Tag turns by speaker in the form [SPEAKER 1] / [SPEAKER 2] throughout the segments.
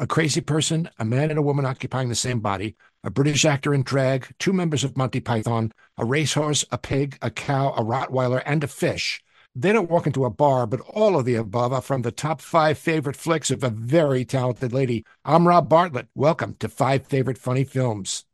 [SPEAKER 1] a crazy person, a man and a woman occupying the same body, a British actor in drag, two members of Monty Python, a racehorse, a pig, a cow, a Rottweiler, and a fish. They don't walk into a bar, but all of the above are from the top five favorite flicks of a very talented lady. I'm Rob Bartlett. Welcome to Five Favorite Funny Films.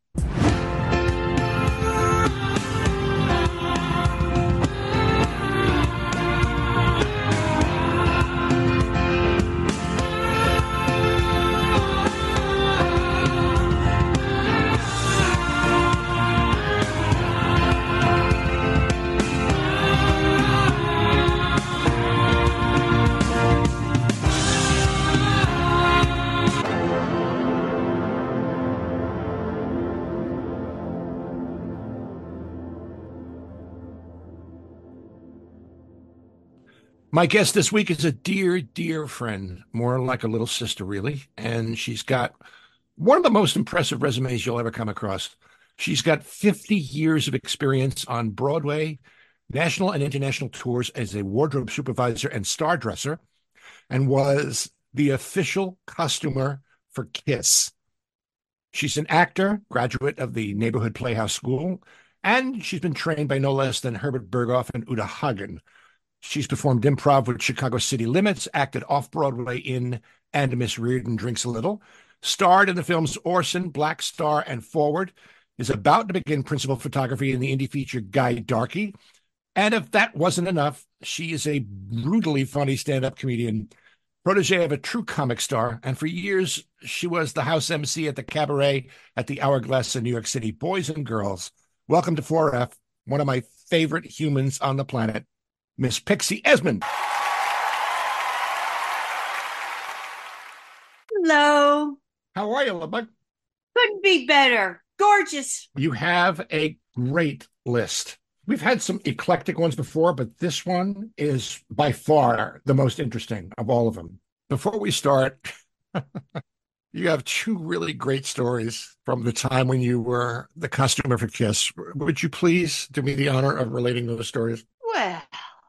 [SPEAKER 1] My guest this week is a dear, dear friend, more like a little sister, really. And she's got one of the most impressive resumes you'll ever come across. She's got 50 years of experience on Broadway, national and international tours as a wardrobe supervisor and star dresser, and was the official costumer for Kiss. She's an actor, graduate of the Neighborhood Playhouse School, and she's been trained by no less than Herbert Berghof and Uta Hagen. She's performed improv with Chicago City Limits, acted off Broadway in And Miss Reardon Drinks a Little, starred in the films Orson, Black Star, and Forward, is about to begin principal photography in the indie feature Guy Darkey. And if that wasn't enough, she is a brutally funny stand up comedian, protege of a true comic star. And for years, she was the house MC at the cabaret at the Hourglass in New York City. Boys and girls, welcome to 4F, one of my favorite humans on the planet, Miss Pixie Esmond.
[SPEAKER 2] Hello.
[SPEAKER 1] How are you, Lubbock?
[SPEAKER 2] Couldn't be better. Gorgeous.
[SPEAKER 1] You have a great list. We've had some eclectic ones before, but this one is by far the most interesting of all of them. Before we start, you have two really great stories from the time when you were the costumer for Kiss. Would you please do me the honor of relating those stories?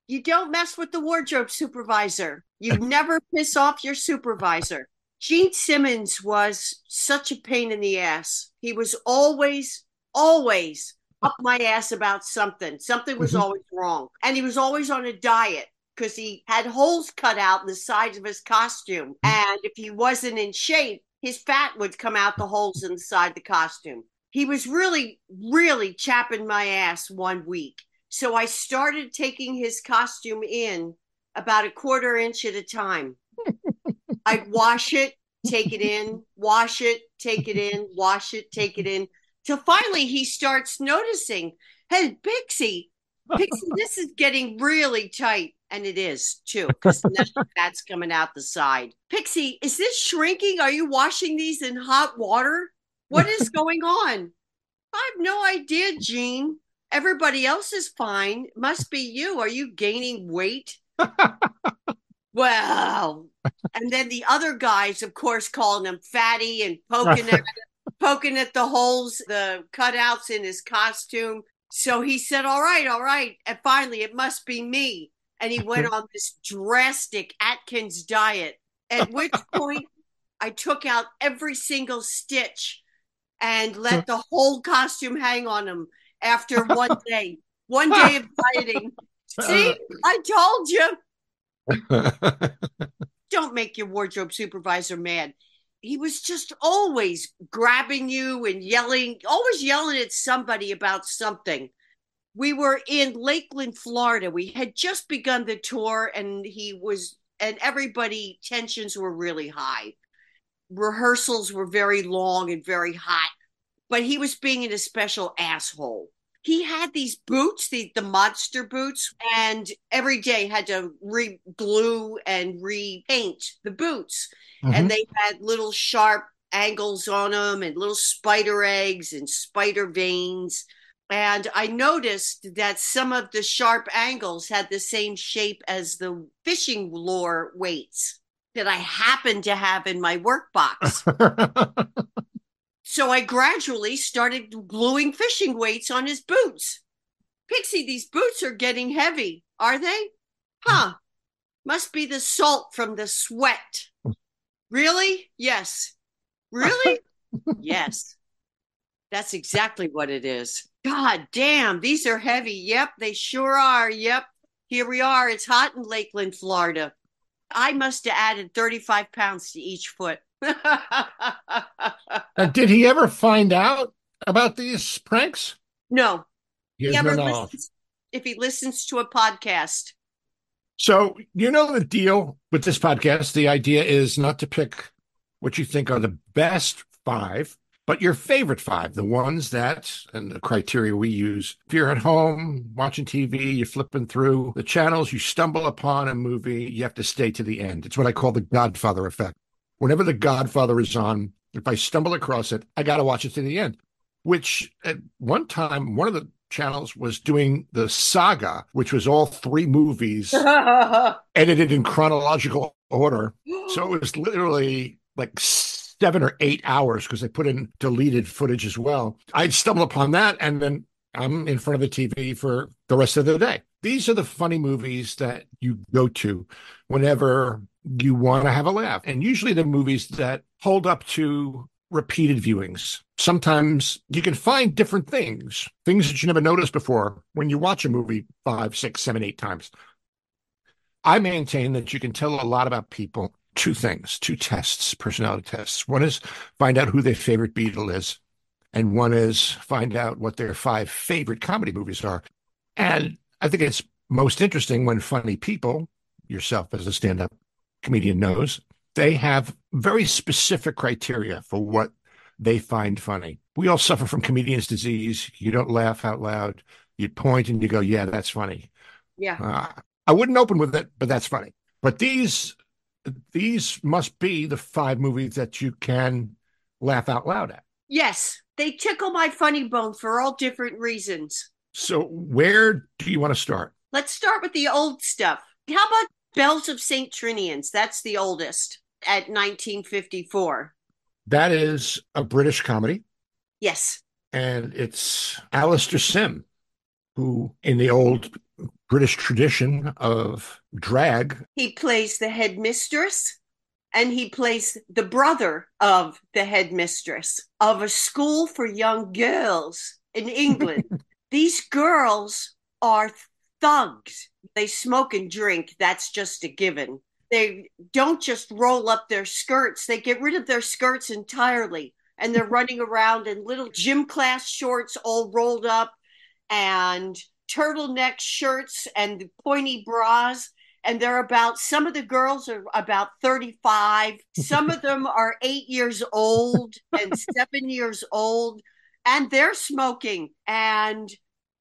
[SPEAKER 2] You don't mess with the wardrobe supervisor. You never piss off your supervisor. Gene Simmons was such a pain in the ass. He was always, always up my ass about something. Something was
[SPEAKER 1] Mhm.
[SPEAKER 2] always wrong. And he was always on a diet because he had holes cut out in the sides of his costume. And if he wasn't in shape, his fat would come out the holes inside the costume. He was really, really chapping my ass one week. So I started taking his costume in about a quarter inch at a time. I'd wash it, take it in, wash it, take it in, wash it, take it in, till finally he starts noticing, hey, Pixie, Pixie, this is getting really tight. And it is too, because that's coming out the side. Pixie, is this shrinking? Are you washing these in hot water? What is going on? I have no idea, Gene. Everybody else is fine. Must be you. Are you gaining weight? well, and then the other guys, of course, calling him fatty and poking at poking at the holes, the cutouts in his costume. So he said, All right, all right. And finally, it must be me. And he went on this drastic Atkins diet, at which point I took out every single stitch and let the whole costume hang on him after one day, one day of dieting. See, I told you. Don't make your wardrobe supervisor mad. He was just always grabbing you and yelling, always yelling at somebody about something. We were in Lakeland, Florida. We had just begun the tour, and he was, and everybody, tensions were really high. Rehearsals were very long and very hot, but he was being an special asshole he had these boots, the, the monster boots, and every day had to re glue and repaint the boots.
[SPEAKER 1] Mhm.
[SPEAKER 2] And they had little sharp angles on them and little spider eggs and spider veins. And I noticed that some of the sharp angles had the same shape as the fishing lure weights that I happened to have in my work box. So I gradually started gluing fishing weights on his boots. Pixie, these boots are getting heavy, are they? Huh. Must be the salt from the sweat. Really? Yes. Really? yes. That's exactly what it is. God damn, these are heavy. Yep, they sure are. Yep. Here we are. It's hot in Lakeland, Florida. I must have added 35 pounds to each foot.
[SPEAKER 1] Uh, did he ever find out about these pranks?
[SPEAKER 2] no.
[SPEAKER 1] He
[SPEAKER 2] He ever listens, if he listens to a podcast.
[SPEAKER 1] So, you know the deal with this podcast. The idea is not to pick what you think are the best five, but your favorite five, the ones that, and the criteria we use. If you're at home watching TV, you're flipping through the channels, you stumble upon a movie, you have to stay to the end. It's what I call the Godfather effect. Whenever the Godfather is on, if I stumble across it, I got to watch it to the end. Which at one time, one of the channels was doing the saga, which was all three movies edited in chronological order. So it was literally like seven or eight hours because they put in deleted footage as well. I'd stumble upon that and then I'm in front of the TV for the rest of the day. These are the funny movies that you go to whenever you want to have a laugh. And usually the movies that hold up to repeated viewings. Sometimes you can find different things, things that you never noticed before when you watch a movie five, six, seven, eight times. I maintain that you can tell a lot about people. Two things, two tests, personality tests. One is find out who their favorite Beatle is, and one is find out what their five favorite comedy movies are. And I think it's most interesting when funny people, yourself as a stand up comedian knows, they have very specific criteria for what they find funny. We all suffer from comedian's disease. You don't laugh out loud. You point and you go, yeah, that's funny.
[SPEAKER 2] yeah.
[SPEAKER 1] Uh, I wouldn't open with it, but that's funny. But these these must be the five movies that you can laugh out loud at.
[SPEAKER 2] Yes. They tickle my funny bone for all different reasons.
[SPEAKER 1] So where do you want to start?
[SPEAKER 2] Let's start with the old stuff. How about Belles of St. Trinians? That's the oldest at 1954.
[SPEAKER 1] That is a British comedy,
[SPEAKER 2] Yes.
[SPEAKER 1] and it's Alastair Sim, who in the old British tradition of drag,
[SPEAKER 2] He plays the headmistress and he plays the brother of the headmistress of a school for young girls in England. These girls are thugs. They smoke and drink. That's just a given. They don't just roll up their skirts, they get rid of their skirts entirely. And they're running around in little gym class shorts all rolled up and turtleneck shirts and pointy bras and they're about some of the girls are about 35 some of them are eight years old and seven years old and they're smoking and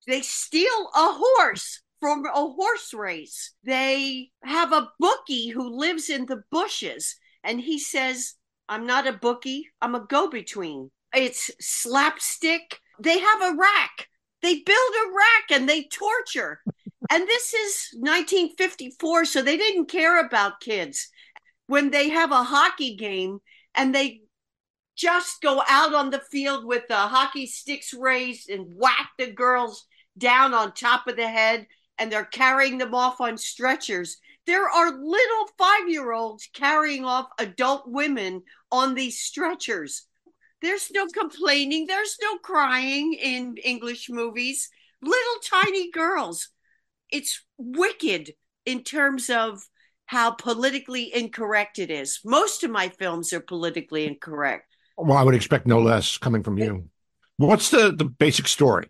[SPEAKER 2] they steal a horse from a horse race. They have a bookie who lives in the bushes and he says i'm not a bookie i'm a go-between. It's slapstick. They have a rack. They build a rack and they torture. And this is 1954 so they didn't care about kids. When they have a hockey game and they just go out on the field with the hockey sticks raised and whack the girls down on top of the head and they're carrying them off on stretchers there are little five year olds carrying off adult women on these stretchers there's no complaining there's no crying in english movies little tiny girls it's wicked in terms of how politically incorrect it is. Most of my films are politically incorrect.
[SPEAKER 1] well, I would expect no less coming from you. What's the, the basic story?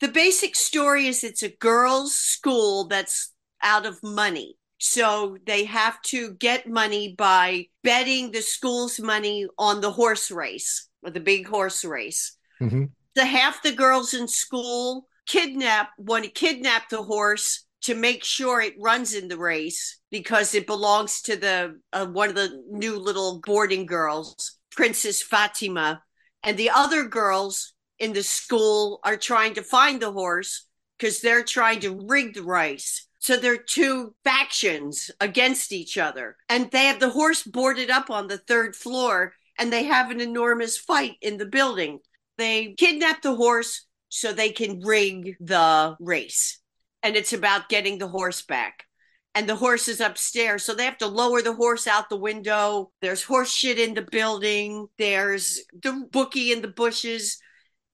[SPEAKER 2] The basic story is it's a girls' school that's out of money. So they have to get money by betting the school's money on the horse race, or the big horse race.
[SPEAKER 1] hmm
[SPEAKER 2] the half the girls in school kidnap want to kidnap the horse to make sure it runs in the race because it belongs to the uh, one of the new little boarding girls princess fatima and the other girls in the school are trying to find the horse because they're trying to rig the race so they're two factions against each other and they have the horse boarded up on the third floor and they have an enormous fight in the building they kidnap the horse so they can rig the race. And it's about getting the horse back. and the horse is upstairs. So they have to lower the horse out the window. There's horse shit in the building. There's the bookie in the bushes.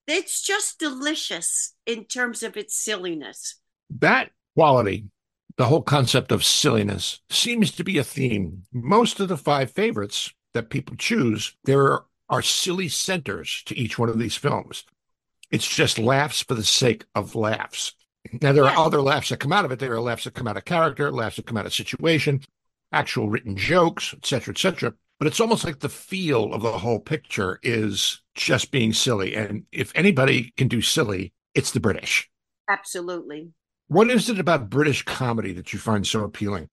[SPEAKER 2] It's just delicious in terms of its silliness.
[SPEAKER 1] That quality, the whole concept of silliness, seems to be a theme. Most of the five favorites that people choose, there are silly centers to each one of these films. It's just laughs for the sake of laughs. Now, there are other laughs that come out of it. There are laughs that come out of character, laughs that come out of situation, actual written jokes, etc., etc. But it's almost like the feel of the whole picture is just being silly. And if anybody can do silly, it's the British.
[SPEAKER 2] Absolutely.
[SPEAKER 1] What is it about British comedy that you find so appealing?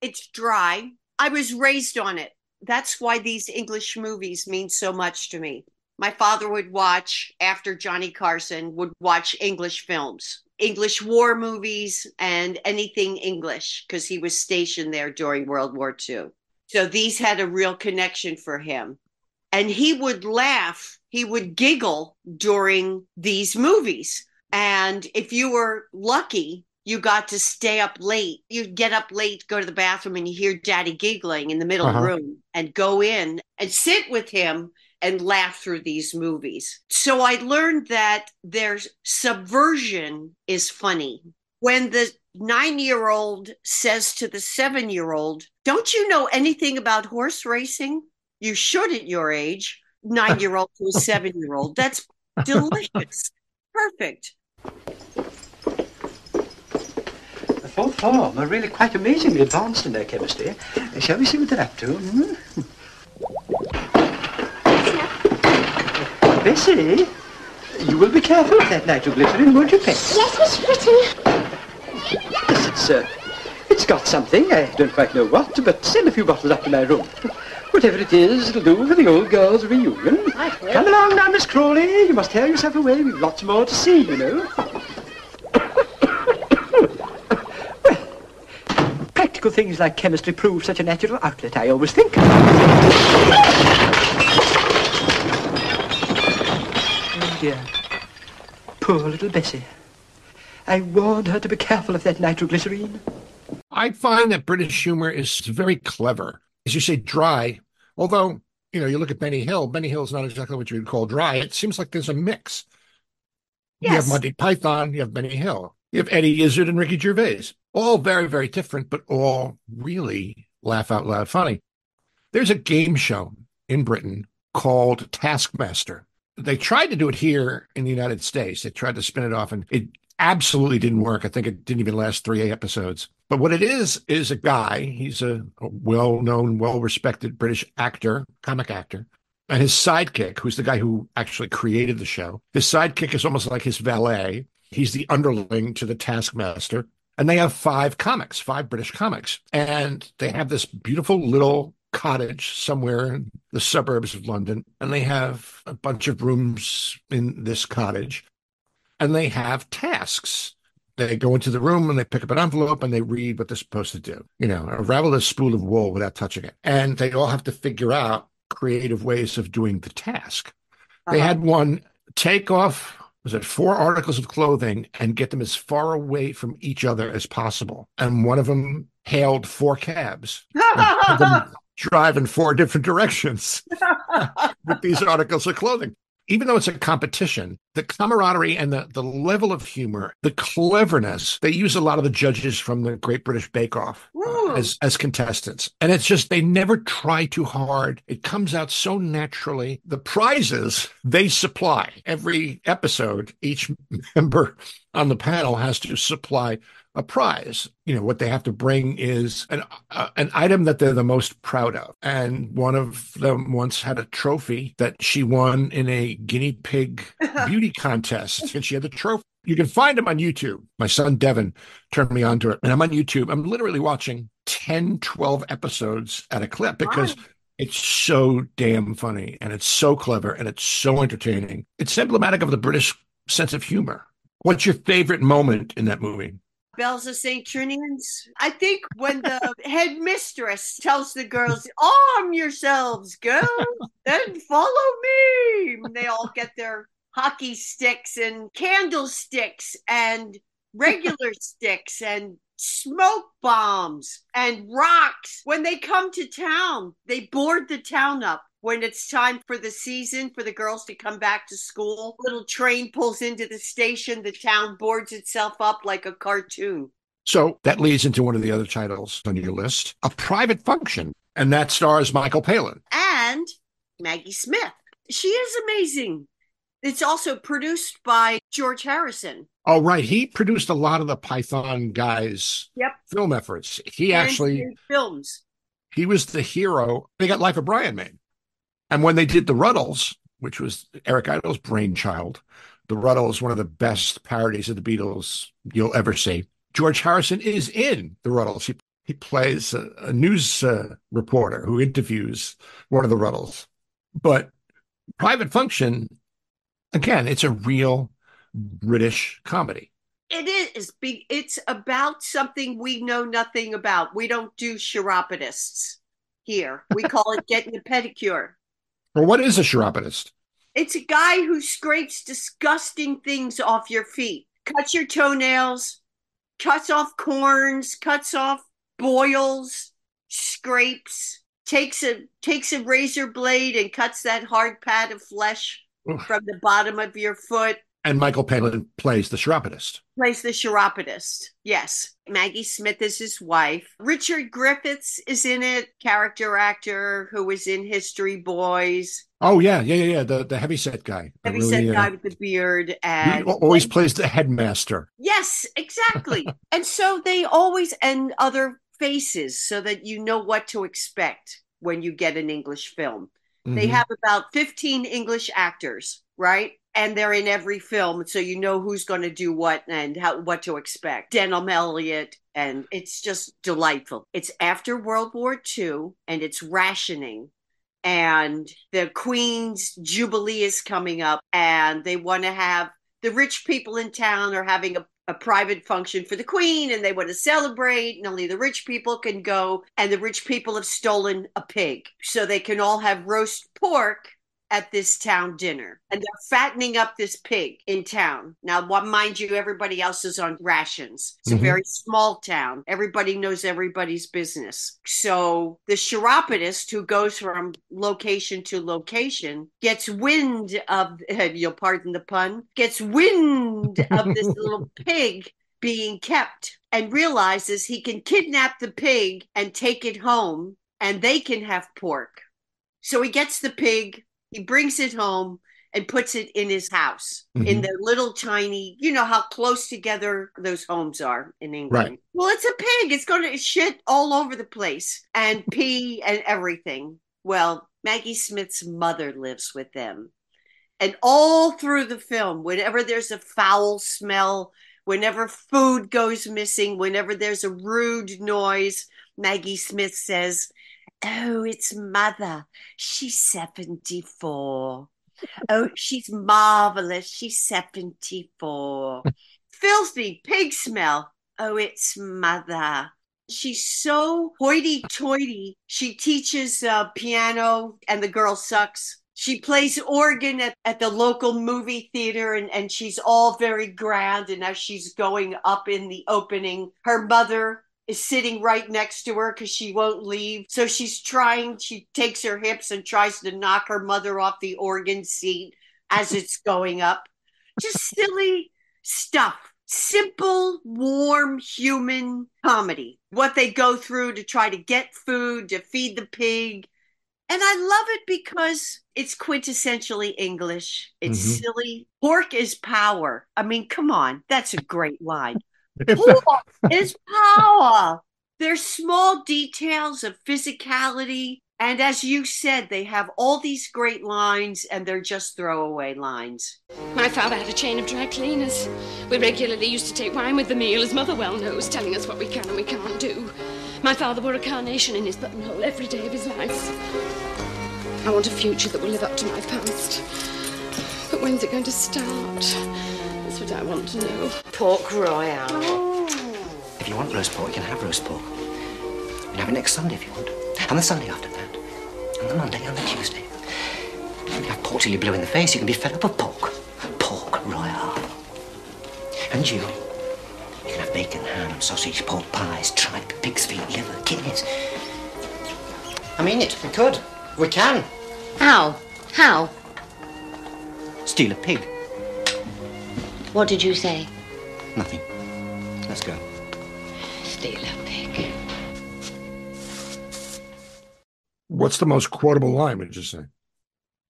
[SPEAKER 2] It's dry. I was raised on it. That's why these English movies mean so much to me. My father would watch after Johnny Carson would watch English films English war movies and anything English because he was stationed there during World War II. So these had a real connection for him. And he would laugh, he would giggle during these movies. And if you were lucky, you got to stay up late. You'd get up late, go to the bathroom, and you hear daddy giggling in the middle uh-huh. of the room and go in and sit with him and laugh through these movies. So I learned that their subversion is funny. When the nine year old says to the seven year old, Don't you know anything about horse racing? You should at your age. Nine year old to a seven year old. That's delicious. Perfect.
[SPEAKER 3] The fourth form are really quite amazingly advanced in their chemistry. Shall we see what they're up to? Hmm? Bessie, you will be careful of that nitroglycerin, won't you, Pet?
[SPEAKER 4] Yes, Miss Fritton.
[SPEAKER 3] Yes, it's, uh, it's got something. I don't quite know what, but send a few bottles up to my room. Whatever it is, it'll do for the old girls' reunion. Come along now, Miss Crawley. You must tear yourself away. We've lots more to see, you know. well, practical things like chemistry prove such a natural outlet, I always think. Oh, dear. Poor little Bessie. I warned her to be careful of that nitroglycerine.
[SPEAKER 1] I find that British humor is very clever. As you say, dry. Although, you know, you look at Benny Hill, Benny Hill is not exactly what you would call dry. It seems like there's a mix. Yes. You have Monty Python, you have Benny Hill, you have Eddie Izzard and Ricky Gervais. All very, very different, but all really laugh out loud funny. There's a game show in Britain called Taskmaster they tried to do it here in the United States. They tried to spin it off, and it absolutely didn't work. I think it didn't even last three episodes. But what it is is a guy. He's a, a well-known, well-respected British actor, comic actor, and his sidekick, who's the guy who actually created the show. His sidekick is almost like his valet. He's the underling to the taskmaster. And they have five comics, five British comics. And they have this beautiful little cottage somewhere in the suburbs of London, and they have a bunch of rooms in this cottage, and they have tasks. They go into the room and they pick up an envelope and they read what they're supposed to do. You know, unravel a spool of wool without touching it. And they all have to figure out creative ways of doing the task. Uh-huh. They had one take off was it four articles of clothing and get them as far away from each other as possible. And one of them hailed four cabs drive in four different directions with these articles of clothing. Even though it's a competition, the camaraderie and the, the level of humor, the cleverness, they use a lot of the judges from the Great British Bake Off uh, as, as contestants. And it's just, they never try too hard. It comes out so naturally. The prizes they supply every episode, each member on the panel has to supply a prize. You know, what they have to bring is an uh, an item that they're the most proud of. And one of them once had a trophy that she won in a guinea pig beauty contest, and she had the trophy. You can find them on YouTube. My son Devin turned me onto it, and I'm on YouTube. I'm literally watching 10, 12 episodes at a clip because it's so damn funny and it's so clever and it's so entertaining. It's emblematic of the British sense of humor. What's your favorite moment in that movie?
[SPEAKER 2] Belles of St. Trinian's. I think when the headmistress tells the girls, arm yourselves, girls, then follow me. And they all get their hockey sticks and candlesticks and regular sticks and smoke bombs and rocks. When they come to town, they board the town up. When it's time for the season for the girls to come back to school, little train pulls into the station, the town boards itself up like a cartoon.
[SPEAKER 1] So that leads into one of the other titles on your list, A Private Function, and that stars Michael Palin.
[SPEAKER 2] And Maggie Smith. She is amazing. It's also produced by George Harrison.
[SPEAKER 1] Oh, right. He produced a lot of the Python guys'
[SPEAKER 2] Yep.
[SPEAKER 1] film efforts. He
[SPEAKER 2] And
[SPEAKER 1] actually
[SPEAKER 2] films.
[SPEAKER 1] he was the hero. They got Life of Brian made. And when they did The Rutles, which was Eric Idle's brainchild, The Rutles, one of the best parodies of the Beatles you'll ever see. George Harrison is in The Rutles. He, he plays a, a news uh, reporter who interviews one of the Rutles. But Private Function, again, it's a real British comedy.
[SPEAKER 2] It is. It's about something we know nothing about. We don't do chiropodists here. We call it getting a pedicure.
[SPEAKER 1] Well, what is a chiropodist?
[SPEAKER 2] It's a guy who scrapes disgusting things off your feet, cuts your toenails, cuts off corns, cuts off boils, scrapes, takes a takes a razor blade and cuts that hard pad of flesh
[SPEAKER 1] Oof.
[SPEAKER 2] from the bottom of your foot.
[SPEAKER 1] And Michael Palin plays the chiropodist.
[SPEAKER 2] Plays the chiropodist. Yes. Maggie Smith is his wife. Richard Griffiths is in it, character actor who was in History Boys.
[SPEAKER 1] Oh yeah, yeah, yeah, yeah. The the heavyset guy. The
[SPEAKER 2] Heavy
[SPEAKER 1] really,
[SPEAKER 2] set
[SPEAKER 1] uh,
[SPEAKER 2] guy with the beard
[SPEAKER 1] he
[SPEAKER 2] and
[SPEAKER 1] always plays the headmaster.
[SPEAKER 2] Yes, exactly. and so they always and other faces so that you know what to expect when you get an English film. They
[SPEAKER 1] Mhm.
[SPEAKER 2] have about 15 English actors, right? And they're in every film, so you know who's going to do what and how what to expect. Denholm Elliott, and it's just delightful. It's after World War II, and it's rationing, and the Queen's Jubilee is coming up, and they want to have the rich people in town are having a a private function for the queen and they want to celebrate and only the rich people can go and the rich people have stolen a pig so they can all have roast pork at this town dinner. And they're fattening up this pig in town. Now what mind you everybody else is on rations. It's
[SPEAKER 1] Mhm.
[SPEAKER 2] a very small town. Everybody knows everybody's business. So the chiropodist who goes from location to location gets wind of you'll pardon the pun gets wind of this little pig being kept and realizes he can kidnap the pig and take it home and they can have pork. So he gets the pig, he brings it home and puts it in his house in
[SPEAKER 1] Mhm.
[SPEAKER 2] their little tiny, you know how close together those homes are in England.
[SPEAKER 1] Right.
[SPEAKER 2] Well, it's a pig. It's going to shit all over the place and pee and everything. Well, Maggie Smith's mother lives with them. And all through the film, whenever there's a foul smell, whenever food goes missing, whenever there's a rude noise, Maggie Smith says, Oh, it's mother. She's 74. Oh, she's marvelous. She's 74. Filthy pig smell. Oh, it's mother. She's so hoity toity. She teaches uh, piano, and the girl sucks. She plays organ at, at the local movie theater, and, and she's all very grand. And as she's going up in the opening, her mother is sitting right next to her because she won't leave. So she's trying, she takes her hips and tries to knock her mother off the organ seat as it's going up. Just silly stuff. Simple, warm, human comedy. What they go through to try to get food, to feed the pig. And I love it because it's quintessentially English. It's
[SPEAKER 1] Mhm.
[SPEAKER 2] silly. Pork is power. I mean, come on. That's a great line. Pork is power. There's small details of physicality. And as you said, they have all these great lines and they're just throwaway lines.
[SPEAKER 4] My father had a chain of dry cleaners. We regularly used to take wine with the meal, as mother well knows, telling us what we can and we can't do. My father wore a carnation in his buttonhole every day of his life. I want a future that will live up to my past. But when's it going to start? That's what I want to know.
[SPEAKER 5] Pork royale. If you want roast pork, you can have roast pork. You can have it next Sunday if you want. And the Sunday after that. And the Monday and the Tuesday. If You can have pork till you're blue in the face. You can be fed up of pork. Pork royale. And you, you can have bacon, ham, sausage, pork pies, tripe, pig's feet, liver, kidneys. I mean it. We could. We can.
[SPEAKER 6] How? How?
[SPEAKER 5] Steal a pig.
[SPEAKER 6] What did you say?
[SPEAKER 5] Nothing. Let's go.
[SPEAKER 6] Steal a pig.
[SPEAKER 1] What's the most quotable line, would you say?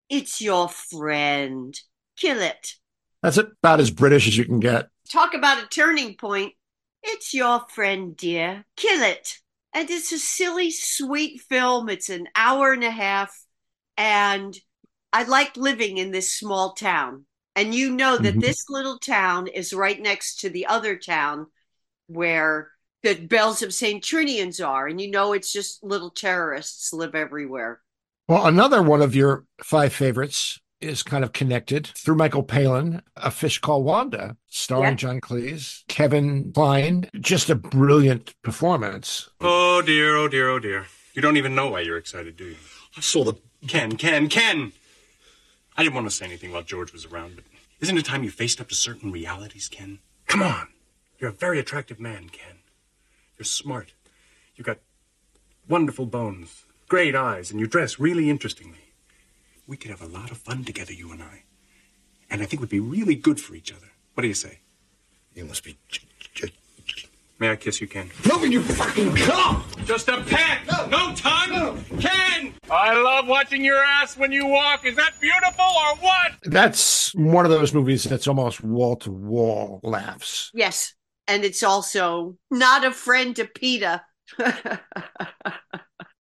[SPEAKER 2] It's your friend. Kill it.
[SPEAKER 1] That's about as British as you can get.
[SPEAKER 2] Talk about a turning point. It's your friend, dear. Kill it. And it's a silly, sweet film. It's an hour and a half. And I like living in this small town. And you know that
[SPEAKER 1] Mhm.
[SPEAKER 2] this little town is right next to the other town where the Belles of St. Trinians are. And you know it's just little terrorists live everywhere.
[SPEAKER 1] Well, another one of your five favorites is kind of connected through Michael Palin, A Fish Called Wanda, starring
[SPEAKER 2] Yeah.
[SPEAKER 1] John Cleese, Kevin Kline. Just a brilliant performance.
[SPEAKER 7] Oh dear, oh dear, oh dear. You don't even know why you're excited, do you?
[SPEAKER 8] I saw the.
[SPEAKER 7] Ken, Ken, Ken! I didn't want to say anything while George was around, but isn't it time you faced up to certain realities, Ken? Come on. You're a very attractive man, Ken. You're smart. You've got wonderful bones, great eyes, and you dress really interestingly. We could have a lot of fun together, you and I. And I think we'd be really good for each other. What do you say?
[SPEAKER 8] You must be. j- j-
[SPEAKER 7] May I kiss you, Ken?
[SPEAKER 8] No, you fucking come!
[SPEAKER 7] Just a peck! No, tongue! Ken! I love watching your ass when you walk. Is that beautiful or what?
[SPEAKER 1] That's one of those movies that's almost wall to wall laughs.
[SPEAKER 2] Yes. And it's also not a friend to PETA.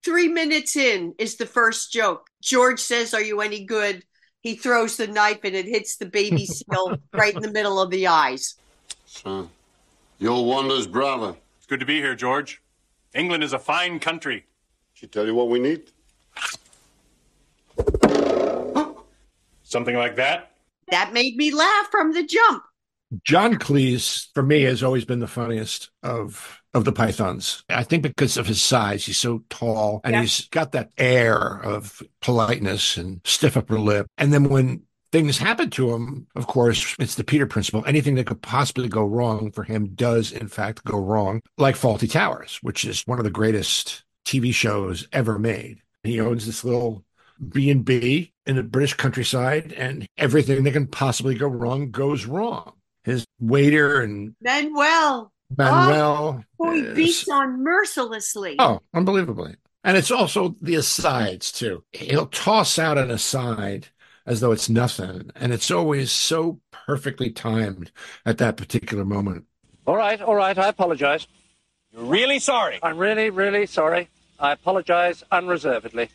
[SPEAKER 2] Three minutes in is the first joke. George says, Are you any good? He throws the knife and it hits the baby seal right in the middle of the eyes.
[SPEAKER 9] Son, you're Wanda's brother.
[SPEAKER 7] It's good to be here, George. England is a fine country.
[SPEAKER 9] She tell you what we need?
[SPEAKER 7] Something like that?
[SPEAKER 2] That made me laugh from the jump.
[SPEAKER 1] John Cleese, for me, has always been the funniest of of the Pythons. I think because of his size, he's so tall and
[SPEAKER 2] Yeah.
[SPEAKER 1] he's got that air of politeness and stiff upper lip. And then when things happen to him, of course, it's the Peter principle. Anything that could possibly go wrong for him does, in fact, go wrong, like Fawlty Towers, which is one of the greatest TV shows ever made. He owns this little B and B in the British countryside, and everything that can possibly go wrong goes wrong. His waiter and
[SPEAKER 2] Manuel,
[SPEAKER 1] Manuel.
[SPEAKER 2] Oh, who he beats on mercilessly.
[SPEAKER 1] oh, unbelievably. And it's also the asides, too. He'll toss out an aside as though it's nothing. And it's always so perfectly timed at that particular moment.
[SPEAKER 10] All right, all right, I apologize.
[SPEAKER 7] You're really sorry.
[SPEAKER 10] I'm really, really sorry. I apologize unreservedly.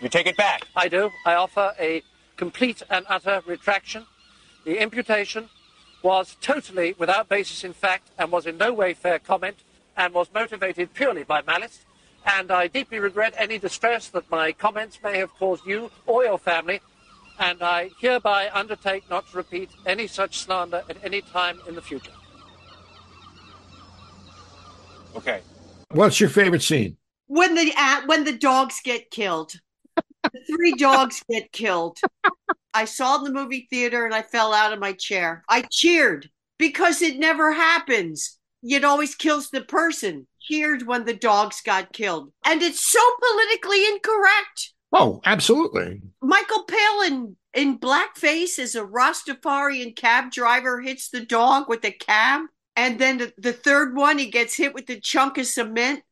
[SPEAKER 7] You take it back.
[SPEAKER 10] I do. I offer a complete and utter retraction. The imputation was totally without basis in fact and was in no way fair comment and was motivated purely by malice. And I deeply regret any distress that my comments may have caused you or your family. And I hereby undertake not to repeat any such slander at any time in the future.
[SPEAKER 7] Okay.
[SPEAKER 1] What's your favorite scene?
[SPEAKER 2] when the uh, when the dogs get killed. The three dogs get killed. I saw it in the movie theater and i fell out of my chair. I cheered because it never happens. It always kills the person. Cheered when the dogs got killed. And it's so politically incorrect
[SPEAKER 1] Oh, absolutely.
[SPEAKER 2] michael palin in blackface as a rastafarian cab driver hits the dog with a cab and then the, the third one he gets hit with the chunk of cement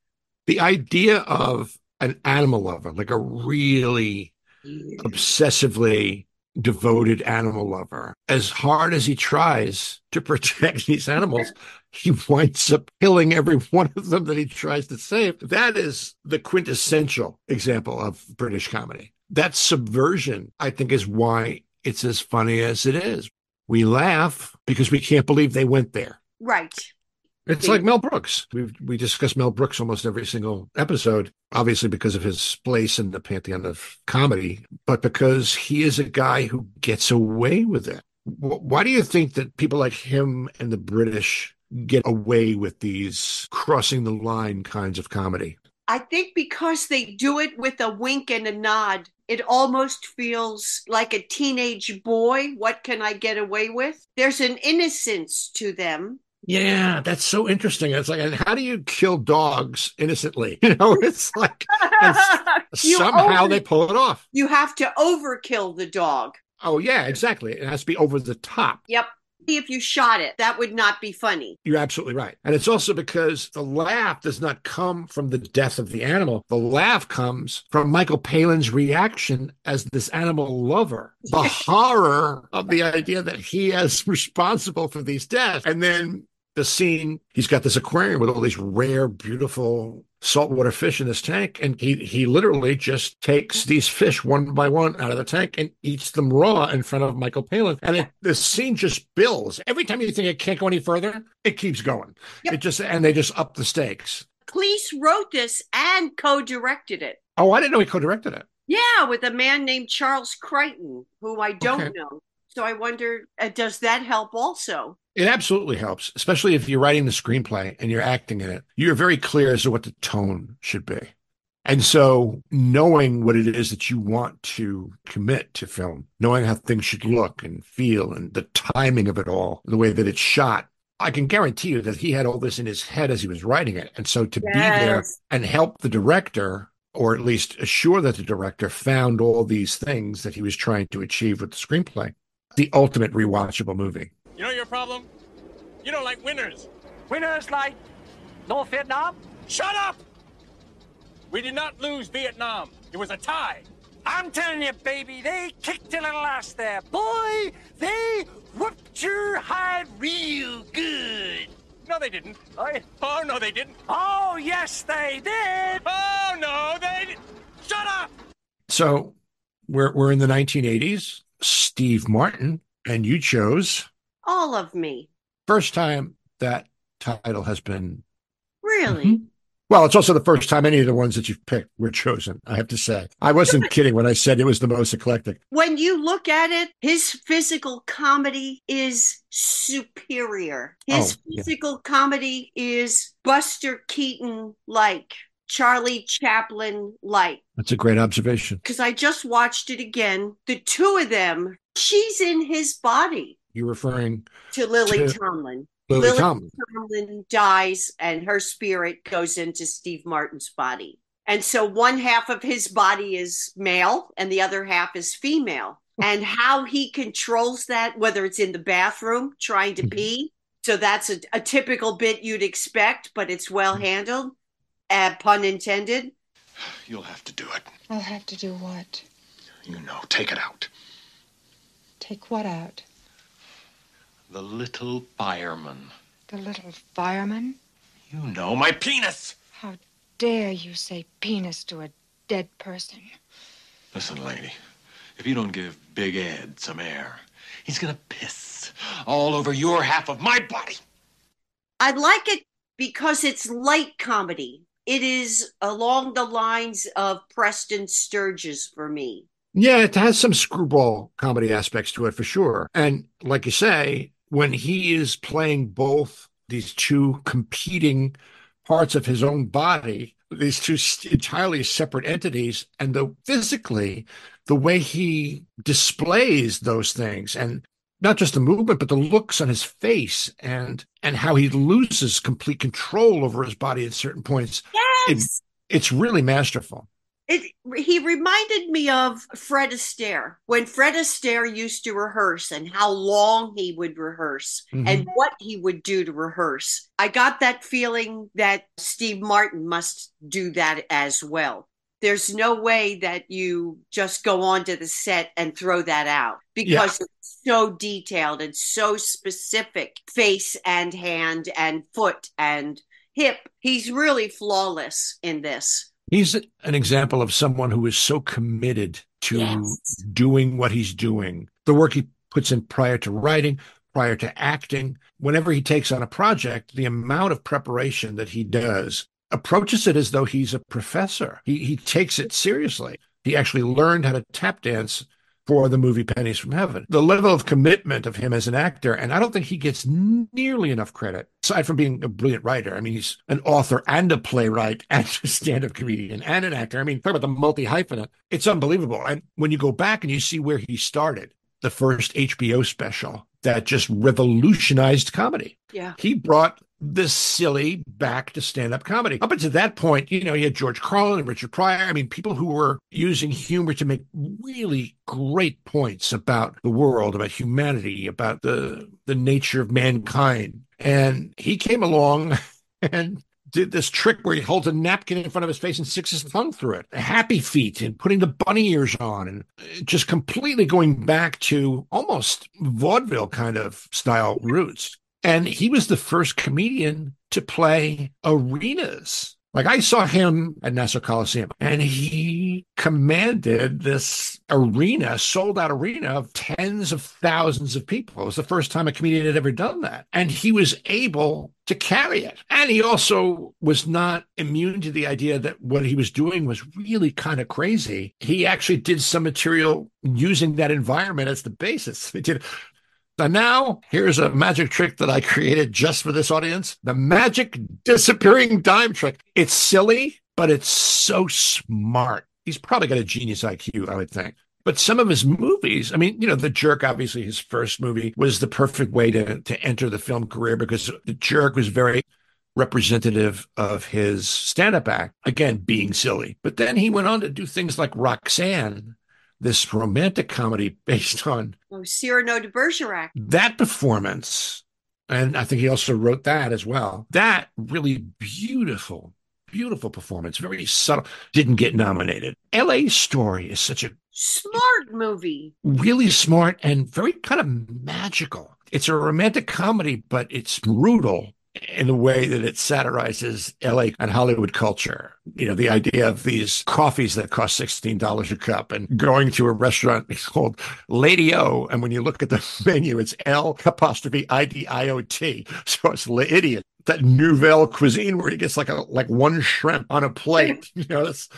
[SPEAKER 1] The idea of an animal lover, like a really obsessively devoted animal lover, as hard as he tries to protect these animals, he winds up killing every one of them that he tries to save. That is the quintessential example of British comedy. That subversion, I think, is why it's as funny as it is. We laugh because we can't believe they went there.
[SPEAKER 2] right
[SPEAKER 1] It's like Mel Brooks. We we discuss Mel Brooks almost every single episode, obviously because of his place in the pantheon of comedy, but because he is a guy who gets away with it. Why do you think that people like him and the British get away with these crossing the line kinds of comedy?
[SPEAKER 2] I think because they do it with a wink and a nod, it almost feels like a teenage boy. What can I get away with? There's an innocence to them
[SPEAKER 1] Yeah, that's so interesting. It's like, and how do you kill dogs innocently? You know, it's like somehow
[SPEAKER 2] over-
[SPEAKER 1] they pull it off.
[SPEAKER 2] You have to overkill the dog.
[SPEAKER 1] Oh yeah, exactly. It has to be over the top.
[SPEAKER 2] Yep. If you shot it, that would not be funny.
[SPEAKER 1] You're absolutely right. And it's also because the laugh does not come from the death of the animal. The laugh comes from Michael Palin's reaction as this animal lover, the horror of the idea that he is responsible for these deaths. And then the scene, he's got this aquarium with all these rare, beautiful saltwater fish in this tank. And he, he literally just takes these fish one by one out of the tank and eats them raw in front of Michael Palin. And it, the scene just builds. Every time you think it can't go any further, it keeps going. It just, and they just up the stakes.
[SPEAKER 2] Cleese wrote this and co-directed it.
[SPEAKER 1] Oh, I didn't know he co-directed it.
[SPEAKER 2] Yeah, with a man named Charles Crichton, who I don't
[SPEAKER 1] Okay.
[SPEAKER 2] know. So I wonder, uh, does that help also?
[SPEAKER 1] It absolutely helps, especially if you're writing the screenplay and you're acting in it. You're very clear as to what the tone should be. And so knowing what it is that you want to commit to film, knowing how things should look and feel and the timing of it all, the way that it's shot, I can guarantee you that he had all this in his head as he was writing it. And so to be there and help the director, or at least assure that the director found all these things that he was trying to achieve with the screenplay, the ultimate rewatchable movie.
[SPEAKER 7] You know your problem? You don't like winners.
[SPEAKER 10] Winners like North Vietnam?
[SPEAKER 7] Shut up! We did not lose Vietnam. It was a tie.
[SPEAKER 10] I'm telling you, baby, they kicked a little ass there. Boy, they whooped your hide real good.
[SPEAKER 7] No, they didn't.
[SPEAKER 10] Oh,
[SPEAKER 7] Oh, no, they didn't.
[SPEAKER 10] oh yes, they did.
[SPEAKER 7] Oh, no, they didn't. Shut up!
[SPEAKER 1] So we're we're in the 1980s. Steve Martin, and you chose
[SPEAKER 2] All of me.
[SPEAKER 1] first time that title has been.
[SPEAKER 2] Really?
[SPEAKER 1] Mm-hmm. Well, it's also the first time any of the ones that you've picked were chosen. I have to say, I wasn't kidding when I said it was the most eclectic.
[SPEAKER 2] When you look at it, his physical comedy is superior. His
[SPEAKER 1] Oh, yeah.
[SPEAKER 2] physical comedy is Buster Keaton like, Charlie Chaplin like.
[SPEAKER 1] That's a great observation.
[SPEAKER 2] Because I just watched it again. The two of them, she's in his body
[SPEAKER 1] You're referring
[SPEAKER 2] to Lily
[SPEAKER 1] To
[SPEAKER 2] Tomlin.
[SPEAKER 1] Lily Tomlin.
[SPEAKER 2] Tomlin dies and her spirit goes into Steve Martin's body. And so one half of his body is male and the other half is female. And how he controls that, whether it's in the bathroom trying to pee. So that's a, a typical bit you'd expect, but it's well handled. Uh, pun intended.
[SPEAKER 8] You'll have to do it.
[SPEAKER 11] I'll have to do what?
[SPEAKER 8] You know, take it out.
[SPEAKER 11] Take what out?
[SPEAKER 8] The little fireman.
[SPEAKER 11] The little fireman?
[SPEAKER 8] You know, my penis!
[SPEAKER 11] How dare you say penis to a dead person?
[SPEAKER 8] Listen, lady, if you don't give Big Ed some air, he's gonna piss all over your half of my body.
[SPEAKER 2] I like it because it's light comedy. It is along the lines of Preston Sturges for me.
[SPEAKER 1] Yeah, it has some screwball comedy aspects to it for sure. And like you say, when he is playing both these two competing parts of his own body, these two entirely separate entities, and the physically, the way he displays those things and not just the movement, but the looks on his face and and how he loses complete control over his body at certain points.
[SPEAKER 2] Yes.
[SPEAKER 1] It, it's really masterful.
[SPEAKER 2] It, he reminded me of Fred Astaire when Fred Astaire used to rehearse and how long he would rehearse
[SPEAKER 1] Mhm.
[SPEAKER 2] and what he would do to rehearse. I got that feeling that Steve Martin must do that as well. There's no way that you just go onto the set and throw that out because it's so detailed and so specific face and hand and foot and hip. He's really flawless in this.
[SPEAKER 1] He's an example of someone who is so committed to
[SPEAKER 2] Yes.
[SPEAKER 1] doing what he's doing, the work he puts in prior to writing, prior to acting. Whenever he takes on a project, the amount of preparation that he does approaches it as though he's a professor. He, he takes it seriously. He actually learned how to tap dance for the movie Pennies from Heaven. The level of commitment of him as an actor, and I don't think he gets nearly enough credit. Aside from being a brilliant writer, I mean, he's an author and a playwright and a stand-up comedian and an actor. I mean, talk about the multi-hyphenate. It's unbelievable. And when you go back and you see where he started, the first HBO special that just revolutionized comedy.
[SPEAKER 2] Yeah.
[SPEAKER 1] He brought the silly back to stand up comedy. Up until that point, you know, you had George Carlin and Richard Pryor. I mean, people who were using humor to make really great points about the world, about humanity, about the the nature of mankind. And he came along and did this trick where he holds a napkin in front of his face and sticks his tongue through it. Happy feet and putting the bunny ears on and just completely going back to almost vaudeville kind of style roots. And he was the first comedian to play arenas. Like I saw him at Nassau Coliseum and he commanded this arena, sold out arena of tens of thousands of people. It was the first time a comedian had ever done that. And he was able to carry it. And he also was not immune to the idea that what he was doing was really kind of crazy. He actually did some material using that environment as the basis. He did and now here's a magic trick that I created just for this audience the magic disappearing dime trick. It's silly, but it's so smart. He's probably got a genius IQ, I would think. But some of his movies, I mean, you know, The Jerk, obviously his first movie was the perfect way to, to enter the film career because The Jerk was very representative of his stand up act, again, being silly. But then he went on to do things like Roxanne, this romantic comedy based on
[SPEAKER 2] Oh, Cyrano de Bergerac.
[SPEAKER 1] that performance. And I think he also wrote that as well. That really beautiful, beautiful performance, very subtle. Didn't get nominated. LA Story is such a
[SPEAKER 2] Smart movie.
[SPEAKER 1] really smart and very kind of magical. It's a romantic comedy, but it's brutal in the way that it satirizes LA and Hollywood culture. You know, the idea of these coffees that cost $16 a cup and going to a restaurant called Lady O. And when you look at the menu, it's L apostrophe I D I O T. So it's La Idiot. That Nouvelle cuisine where he gets like a like one shrimp on a plate. You know, that's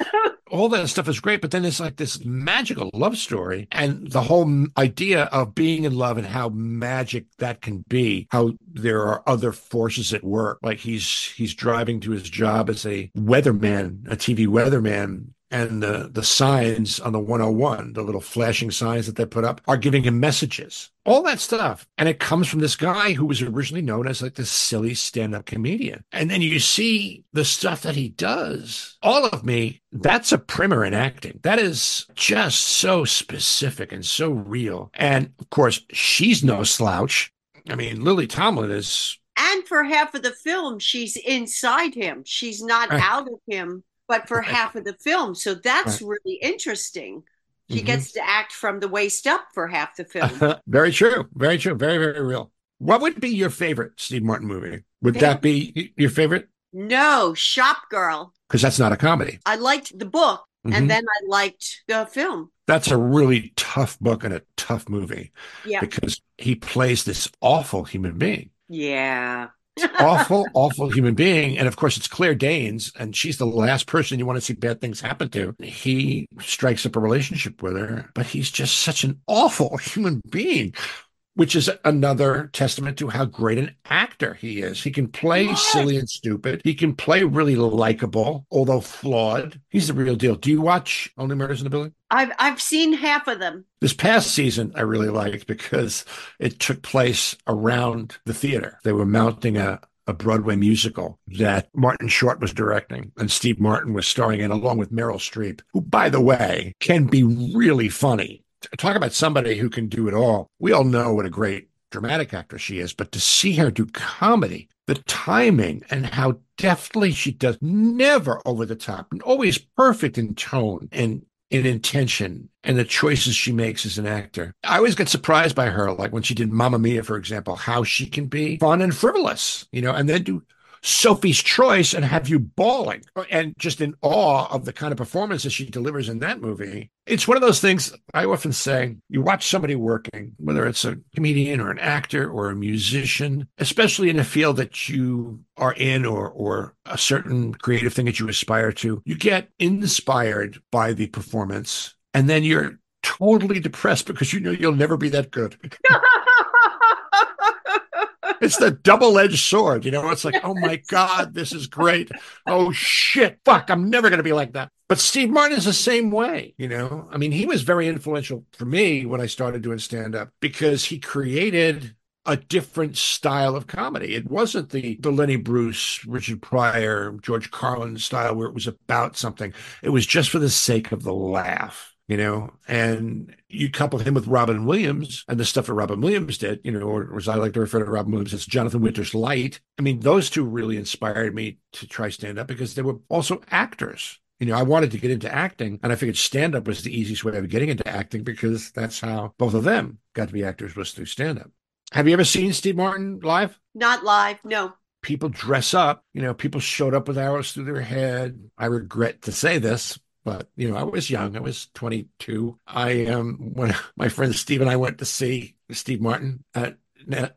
[SPEAKER 1] all that stuff is great, but then it's like this magical love story and the whole idea of being in love and how magic that can be, how there are other forces at work. Like he's he's driving to his job as a weatherman, a TV weatherman. And the, the signs on the 101, the little flashing signs that they put up, are giving him messages. All that stuff. And it comes from this guy who was originally known as like this silly stand up comedian. And then you see the stuff that he does. All of me, that's a primer in acting. That is just so specific and so real. And of course, she's no slouch. I mean, Lily Tomlin is
[SPEAKER 2] And for half of the film, she's inside him. She's not out of him, but for half of the film. So that's
[SPEAKER 1] Right.
[SPEAKER 2] really interesting. She
[SPEAKER 1] Mhm.
[SPEAKER 2] gets to act from the waist up for half the film.
[SPEAKER 1] very true. Very true. Very, very real. What would be your favorite Steve Martin movie? Would that be your favorite?
[SPEAKER 2] no, Shop Girl.
[SPEAKER 1] Because that's not a comedy.
[SPEAKER 2] I liked the book,
[SPEAKER 1] Mhm.
[SPEAKER 2] and then I liked the film.
[SPEAKER 1] That's a really tough book and a tough movie
[SPEAKER 2] Yeah.
[SPEAKER 1] because he plays this awful human being.
[SPEAKER 2] Yeah.
[SPEAKER 1] awful, awful human being. And of course, it's Claire Danes, and she's the last person you want to see bad things happen to. He strikes up a relationship with her, but he's just such an awful human being, which is another testament to how great an actor he is. He can play silly and stupid, he can play really likable, although flawed. He's the real deal. Do you watch Only Murders in the Building?
[SPEAKER 2] I've I've seen half of them.
[SPEAKER 1] This past season, I really liked because it took place around the theater. They were mounting a, a Broadway musical that Martin Short was directing, and Steve Martin was starring in, along with Meryl Streep, who, by the way, can be really funny. Talk about somebody who can do it all. We all know what a great dramatic actress she is, but to see her do comedy, the timing and how deftly she does, never over the top, and always perfect in tone and in intention and the choices she makes as an actor. I always get surprised by her, like when she did Mamma Mia, for example, how she can be fun and frivolous, you know, and then do Sophie's Choice and have you bawling and just in awe of the kind of performances she delivers in that movie. It's one of those things I often say you watch somebody working, whether it's a comedian or an actor or a musician, especially in a field that you are in or, or a certain creative thing that you aspire to, you get inspired by the performance and then you're totally depressed because you know you'll never be that good. it's the double-edged sword, you know. It's like, oh my god, this is great. Oh shit, fuck, I'm never going to be like that. But Steve Martin is the same way, you know. I mean, he was very influential for me when I started doing stand-up because he created a different style of comedy. It wasn't the, the Lenny Bruce, Richard Pryor, George Carlin style where it was about something. It was just for the sake of the laugh you know, and you couple him with Robin Williams and the stuff that Robin Williams did, you know, or as I like to refer to Robin Williams as Jonathan Winters Light. I mean, those two really inspired me to try stand up because they were also actors. You know, I wanted to get into acting, and I figured stand up was the easiest way of getting into acting because that's how both of them got to be actors was through stand up. Have you ever seen Steve Martin live?
[SPEAKER 2] Not live, no.
[SPEAKER 1] People dress up, you know, people showed up with arrows through their head. I regret to say this, but you know, I was young. I was 22. I um when my friend Steve and I went to see Steve Martin at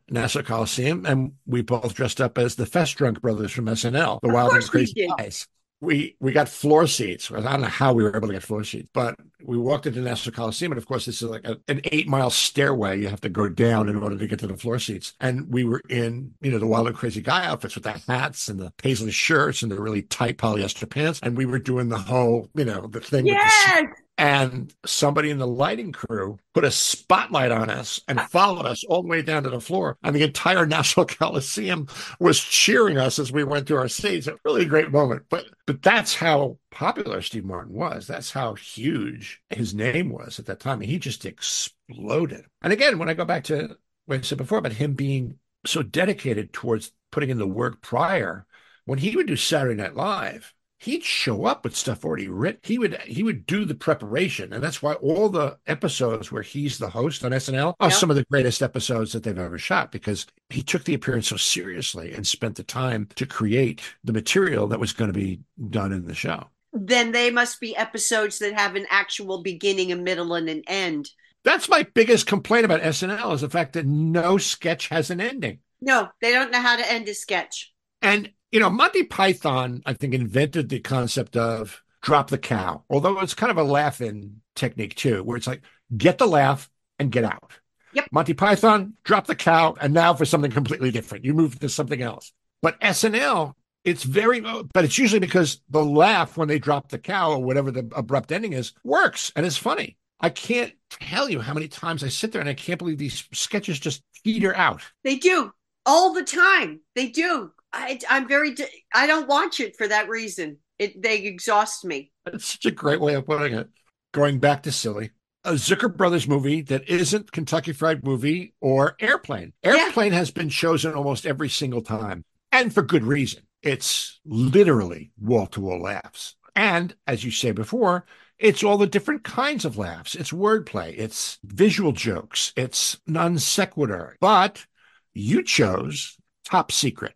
[SPEAKER 1] Nassau Coliseum, and we both dressed up as the Festrunk Brothers from SNL, the Wild and Crazy. Guys. We we got floor seats. I don't know how we were able to get floor seats, but we walked into Nassau Coliseum, and of course, this is like a, an eight mile stairway. You have to go down in order to get to the floor seats. And we were in, you know, the Wild and Crazy Guy outfits with the hats and the paisley shirts and the really tight polyester pants. And we were doing the whole, you know, the thing with the
[SPEAKER 2] Yes.
[SPEAKER 1] and somebody in the lighting crew put a spotlight on us and followed us all the way down to the floor. And the entire Nassau Coliseum was cheering us as we went to our seats. A really great moment. But but that's how popular Steve Martin was. That's how huge his name was at that time. He just exploded. And again, when I go back to what I said before about him being so dedicated towards putting in the work prior, when he would do Saturday Night Live, he'd show up with stuff already written. He would he would do the preparation, and that's why all the episodes where he's the host on SNL are
[SPEAKER 2] Yeah.
[SPEAKER 1] some of the greatest episodes that they've ever shot because he took the appearance so seriously and spent the time to create the material that was going to be done in the show.
[SPEAKER 2] Then they must be episodes that have an actual beginning, a middle, and an end.
[SPEAKER 1] That's my biggest complaint about SNL is the fact that no sketch has an ending.
[SPEAKER 2] No, they don't know how to end a sketch.
[SPEAKER 1] And, you know, Monty Python, I think, invented the concept of drop the cow, although it's kind of a laugh in technique too, where it's like get the laugh and get out.
[SPEAKER 2] Yep.
[SPEAKER 1] Monty Python, drop the cow, and now for something completely different. You move to something else. But SNL, it's very, but it's usually because the laugh when they drop the cow or whatever the abrupt ending is works and it's funny. I can't tell you how many times I sit there and I can't believe these sketches just peter out.
[SPEAKER 2] They do all the time. They do. I, I'm very. I don't watch it for that reason. It they exhaust me.
[SPEAKER 1] That's such a great way of putting it. Going back to silly. A Zucker Brothers movie that isn't Kentucky Fried Movie or Airplane. Airplane has been chosen almost every single time, and for good reason. It's literally wall to wall laughs. And as you say before, it's all the different kinds of laughs. It's wordplay, it's visual jokes, it's non sequitur. But you chose Top Secret.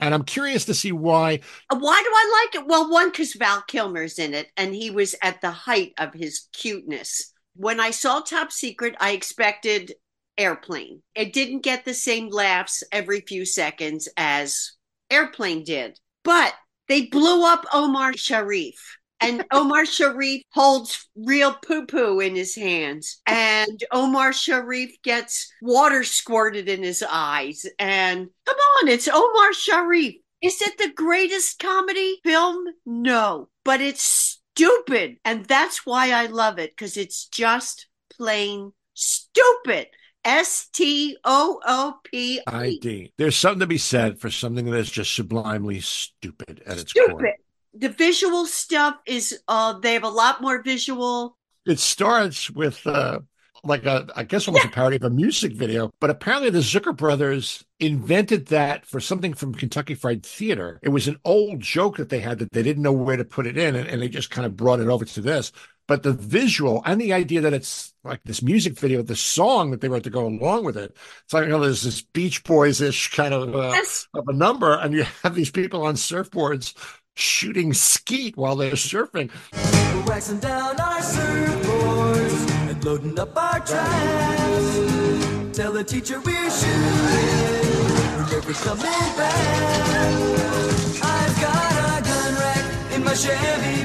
[SPEAKER 1] And I'm curious to see why
[SPEAKER 2] Uh, Why do I like it? Well, one, because Val Kilmer's in it, and he was at the height of his cuteness. When I saw Top Secret, I expected Airplane. It didn't get the same laughs every few seconds as Airplane did, but they blew up Omar Sharif. And Omar Sharif holds real poo poo in his hands. And Omar Sharif gets water squirted in his eyes. And come on, it's Omar Sharif. Is it the greatest comedy film? No, but it's stupid. And that's why I love it because it's just plain stupid. S T O O P I.
[SPEAKER 1] ID. There's something to be said for something that is just sublimely stupid at its core.
[SPEAKER 2] Stupid. The visual stuff is, uh, they have a lot more visual.
[SPEAKER 1] It starts with uh, like a, I guess almost a parody of a music video, but apparently the Zucker brothers invented that for something from Kentucky Fried Theater. It was an old joke that they had that they didn't know where to put it in, and, and they just kind of brought it over to this. But the visual and the idea that it's like this music video, the song that they wrote to go along with it, it's like, you know, there's this Beach Boys ish kind of, uh,
[SPEAKER 2] Yes.
[SPEAKER 1] of a number, and you have these people on surfboards shooting skeet while they're surfing.
[SPEAKER 12] We're waxing down our surfboards and loading up our trash. Tell the teacher we're shooting. Her river's coming back. I've got a gun rack in my Chevy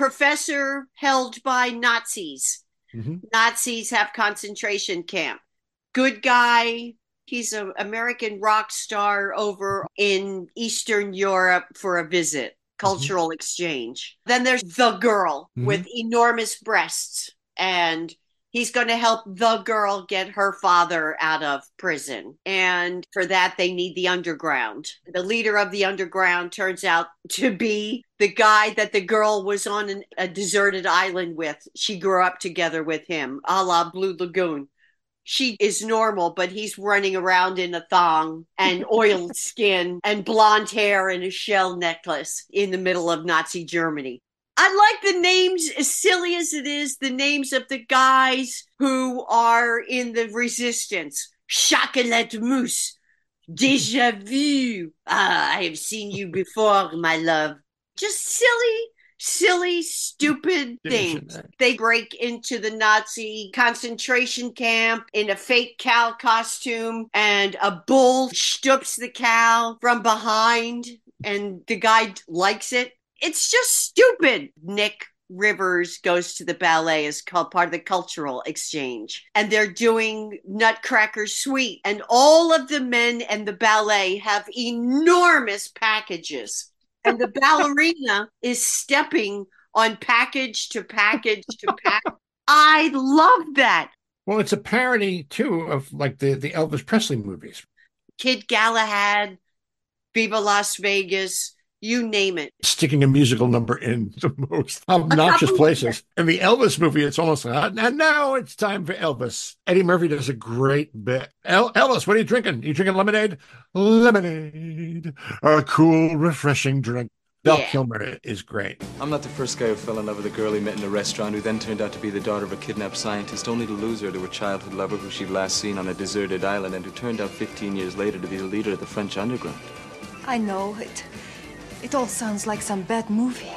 [SPEAKER 2] Professor held by Nazis.
[SPEAKER 1] Mhm.
[SPEAKER 2] Nazis have concentration camp. Good guy. He's an American rock star over in Eastern Europe for a visit, cultural exchange. Then there's the girl
[SPEAKER 13] Mhm.
[SPEAKER 2] with enormous breasts, and he's going to help the girl get her father out of prison. And for that, they need the underground. The leader of the underground turns out to be the guy that the girl was on an, a deserted island with. She grew up together with him, a la Blue Lagoon. She is normal, but he's running around in a thong and oiled skin and blonde hair and a shell necklace in the middle of Nazi Germany. I like the names, as silly as it is, the names of the guys who are in the resistance. Chocolat mousse. Deja vu. Ah, I have seen you before, my love. Just silly, silly, stupid things. They break into the Nazi concentration camp in a fake cow costume, and a bull stoops the cow from behind, and the guy likes it. It's just stupid. Nick Rivers goes to the ballet as called part of the cultural exchange. And they're doing Nutcracker Suite. And all of the men and the ballet have enormous packages. And the ballerina is stepping on package to package to package. I love that.
[SPEAKER 1] Well, it's a parody too of like the the Elvis Presley movies.
[SPEAKER 2] Kid Galahad, Viva Las Vegas, you name it.
[SPEAKER 1] Sticking a musical number in the most obnoxious places. In the Elvis movie, it's almost like, ah, and now it's time for Elvis. Eddie Murphy does a great bit. El- Elvis, what are you drinking? You drinking lemonade? Lemonade, a cool, refreshing drink. Val
[SPEAKER 14] Yeah.
[SPEAKER 1] Kilmer is great.
[SPEAKER 14] I'm not the first guy who fell in love with a girl he met in a restaurant who then turned out to be the daughter of a kidnapped scientist, only to lose her to a childhood lover who she'd last seen on a deserted island and who turned out 15 years later to be the leader of the French underground.
[SPEAKER 15] I know it. It all sounds like some bad movie.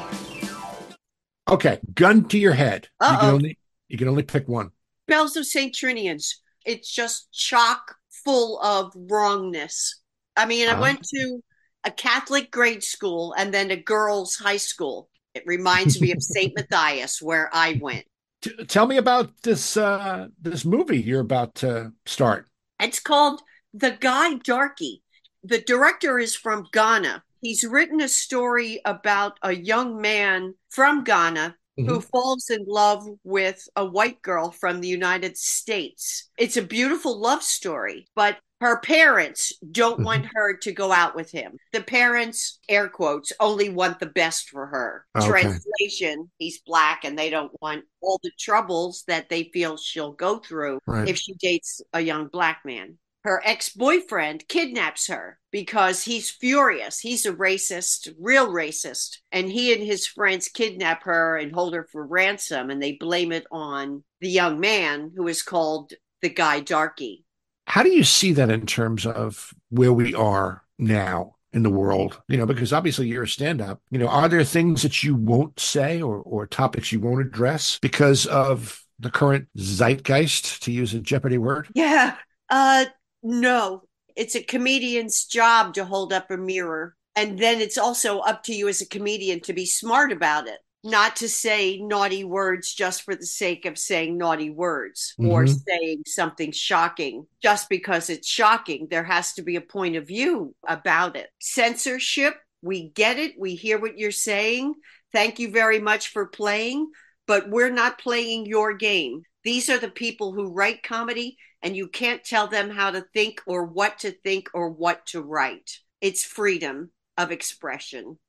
[SPEAKER 1] Okay, gun to your head. You can
[SPEAKER 2] Uh-oh.
[SPEAKER 1] only you can only pick one.
[SPEAKER 2] Belles of St. Trinian's. It's just chock full of wrongness. I mean, I
[SPEAKER 1] Uh-huh.
[SPEAKER 2] went to a Catholic grade school and then a girls' high school. It reminds me of St. Matthias, where I went.
[SPEAKER 1] T- tell me about this uh this movie you're about to start.
[SPEAKER 2] It's called The Guy Darky. The director is from Ghana. He's written a story about a young man from Ghana who
[SPEAKER 1] Mhm.
[SPEAKER 2] falls in love with a white girl from the United States. It's a beautiful love story, but her parents don't want her to go out with him. The parents, air quotes, only want the best for her.
[SPEAKER 13] Okay.
[SPEAKER 2] Translation, he's black and they don't want all the troubles that they feel she'll go through
[SPEAKER 13] Right.
[SPEAKER 2] if she dates a young black man. Her ex boyfriend kidnaps her because he's furious. He's a racist, real racist. And he and his friends kidnap her and hold her for ransom. And they blame it on the young man who is called the guy Darky.
[SPEAKER 1] How do you see that in terms of where we are now in the world? You know, because obviously you're a stand up. You know, are there things that you won't say or, or topics you won't address because of the current zeitgeist, to use a Jeopardy word?
[SPEAKER 2] Yeah. Uh, no, it's a comedian's job to hold up a mirror. And then it's also up to you as a comedian to be smart about it, not to say naughty words just for the sake of saying naughty words or
[SPEAKER 13] Mhm.
[SPEAKER 2] saying something shocking just because it's shocking. There has to be a point of view about it. Censorship, we get it. We hear what you're saying. Thank you very much for playing, but we're not playing your game. These are the people who write comedy, and you can't tell them how to think or what to think or what to write. It's freedom of expression.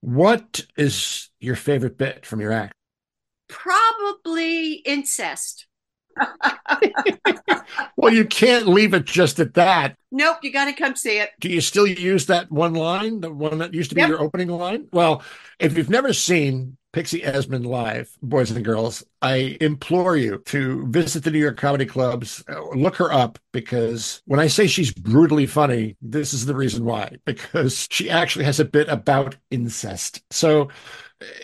[SPEAKER 1] What is your favorite bit from your act?
[SPEAKER 2] Probably incest.
[SPEAKER 1] Well, you can't leave it just at that.
[SPEAKER 2] Nope, you got to come see it.
[SPEAKER 1] Do you still use that one line, the one that used to be
[SPEAKER 2] Yep.
[SPEAKER 1] your opening line? Well, if you've never seen Pixie Esmond live, boys and girls, I implore you to visit the New York comedy clubs, uh, look her up because when I say she's brutally funny, this is the reason why, because she actually has a bit about incest. So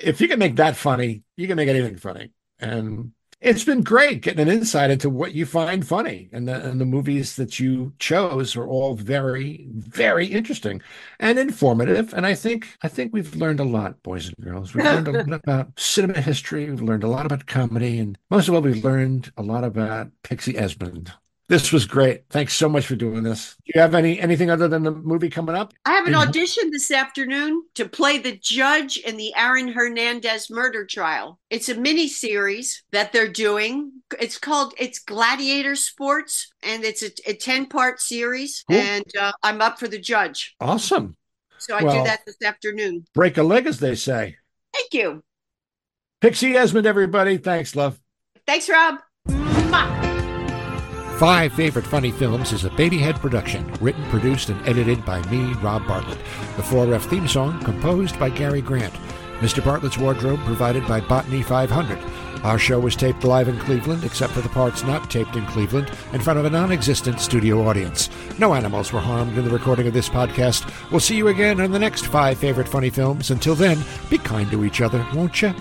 [SPEAKER 1] if you can make that funny, you can make anything funny. And It's been great getting an insight into what you find funny, and the and the movies that you chose are all very, very interesting and informative. And I think I think we've learned a lot, boys and girls. We've learned a lot about cinema history. We've learned a lot about comedy, and most of all, we've learned a lot about Pixie Esmond. This was great. Thanks so much for doing this. Do you have any anything other than the movie coming up?
[SPEAKER 2] I have an audition this afternoon to play the judge in the Aaron Hernandez murder trial. It's a mini series that they're doing. It's called it's Gladiator Sports, and it's a, a ten part series.
[SPEAKER 1] Cool.
[SPEAKER 2] And uh, I'm up for the judge,
[SPEAKER 1] Awesome.
[SPEAKER 2] so I
[SPEAKER 1] Well-
[SPEAKER 2] do that this afternoon.
[SPEAKER 1] Break a leg, as they say.
[SPEAKER 2] Thank you.
[SPEAKER 1] Pixie Esmond, everybody. Thanks, love.
[SPEAKER 2] Thanks, Rob.
[SPEAKER 1] Five Favorite Funny Films is a Babyhead production, written, produced, and edited by me, Rob Bartlett. The 4F theme song composed by Gary Grant. Mr. Bartlett's wardrobe provided by Botany 500. Our show was taped live in Cleveland, except for the parts not taped in Cleveland, in front of a non existent studio audience. No animals were harmed in the recording of this podcast. We'll see you again on the next Five Favorite Funny Films. Until then, be kind to each other, won't you?